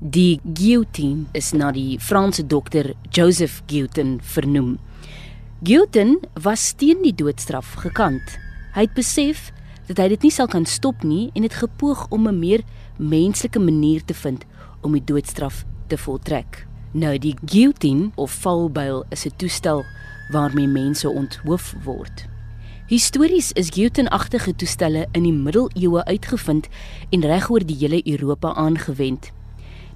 Die guillotine is na die Franse dokter Joseph Guillotin vernoem. Guillotin was teen die doodstraf gekant. Hy het besef dat hy dit nie sal kan stop nie en het gepoog om 'n meer menslike manier te vind om die doodstraf te voltrek. Nou die guillotine of valbuil is 'n toestel waarmee mense onthoof word. Histories is guillotine-agtige toestelle in die middeleeue uitgevind en regoor die hele Europa aangewend.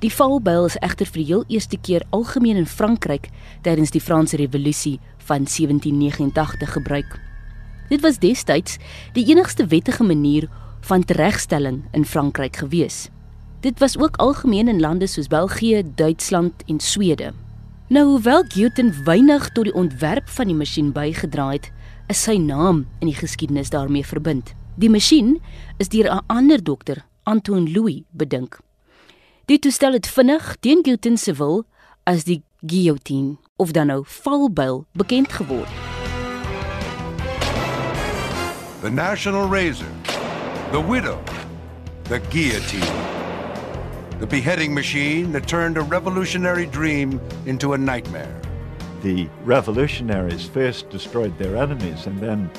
Die valbuil is egter vir die heel eerste keer algemeen in Frankryk tydens die Franse Revolusie van 1789 gebruik. Dit was destyds die enigste wettige manier van teregstelling in Frankryk gewees. Dit was ook algemeen in lande soos België, Duitsland en Swede. Nou hoewel Guillotine weinig tot die ontwerp van die masjien bygedra het, is sy naam in die geskiedenis daarmee verbind. Die masjien is deur 'n ander dokter, Antoine Louis, bedink. Die toestel het vinnig teen Guillotine se wil as die guillotine of dan nou valbuil bekend geword. The national razor, the widow, the guillotine. The beheading machine that turned a revolutionary dream into a nightmare. The revolutionaries first destroyed their enemies and then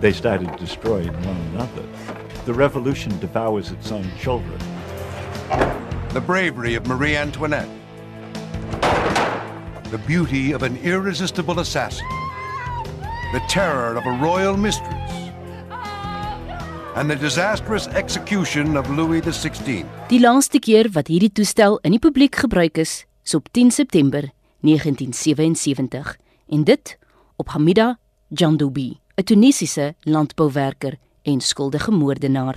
they started destroying one another. The revolution devours its own children. The bravery of Marie Antoinette. The beauty of an irresistible assassin. The terror of a royal mistress. And the disastrous execution of Louis XVI. Die laaste keer wat hierdie toestel in die publiek gebruik is, is op 10 September 1977 en dit op Hamida Jandoubi, 'n Tunisiese landbouwerker en skuldige moordenaar.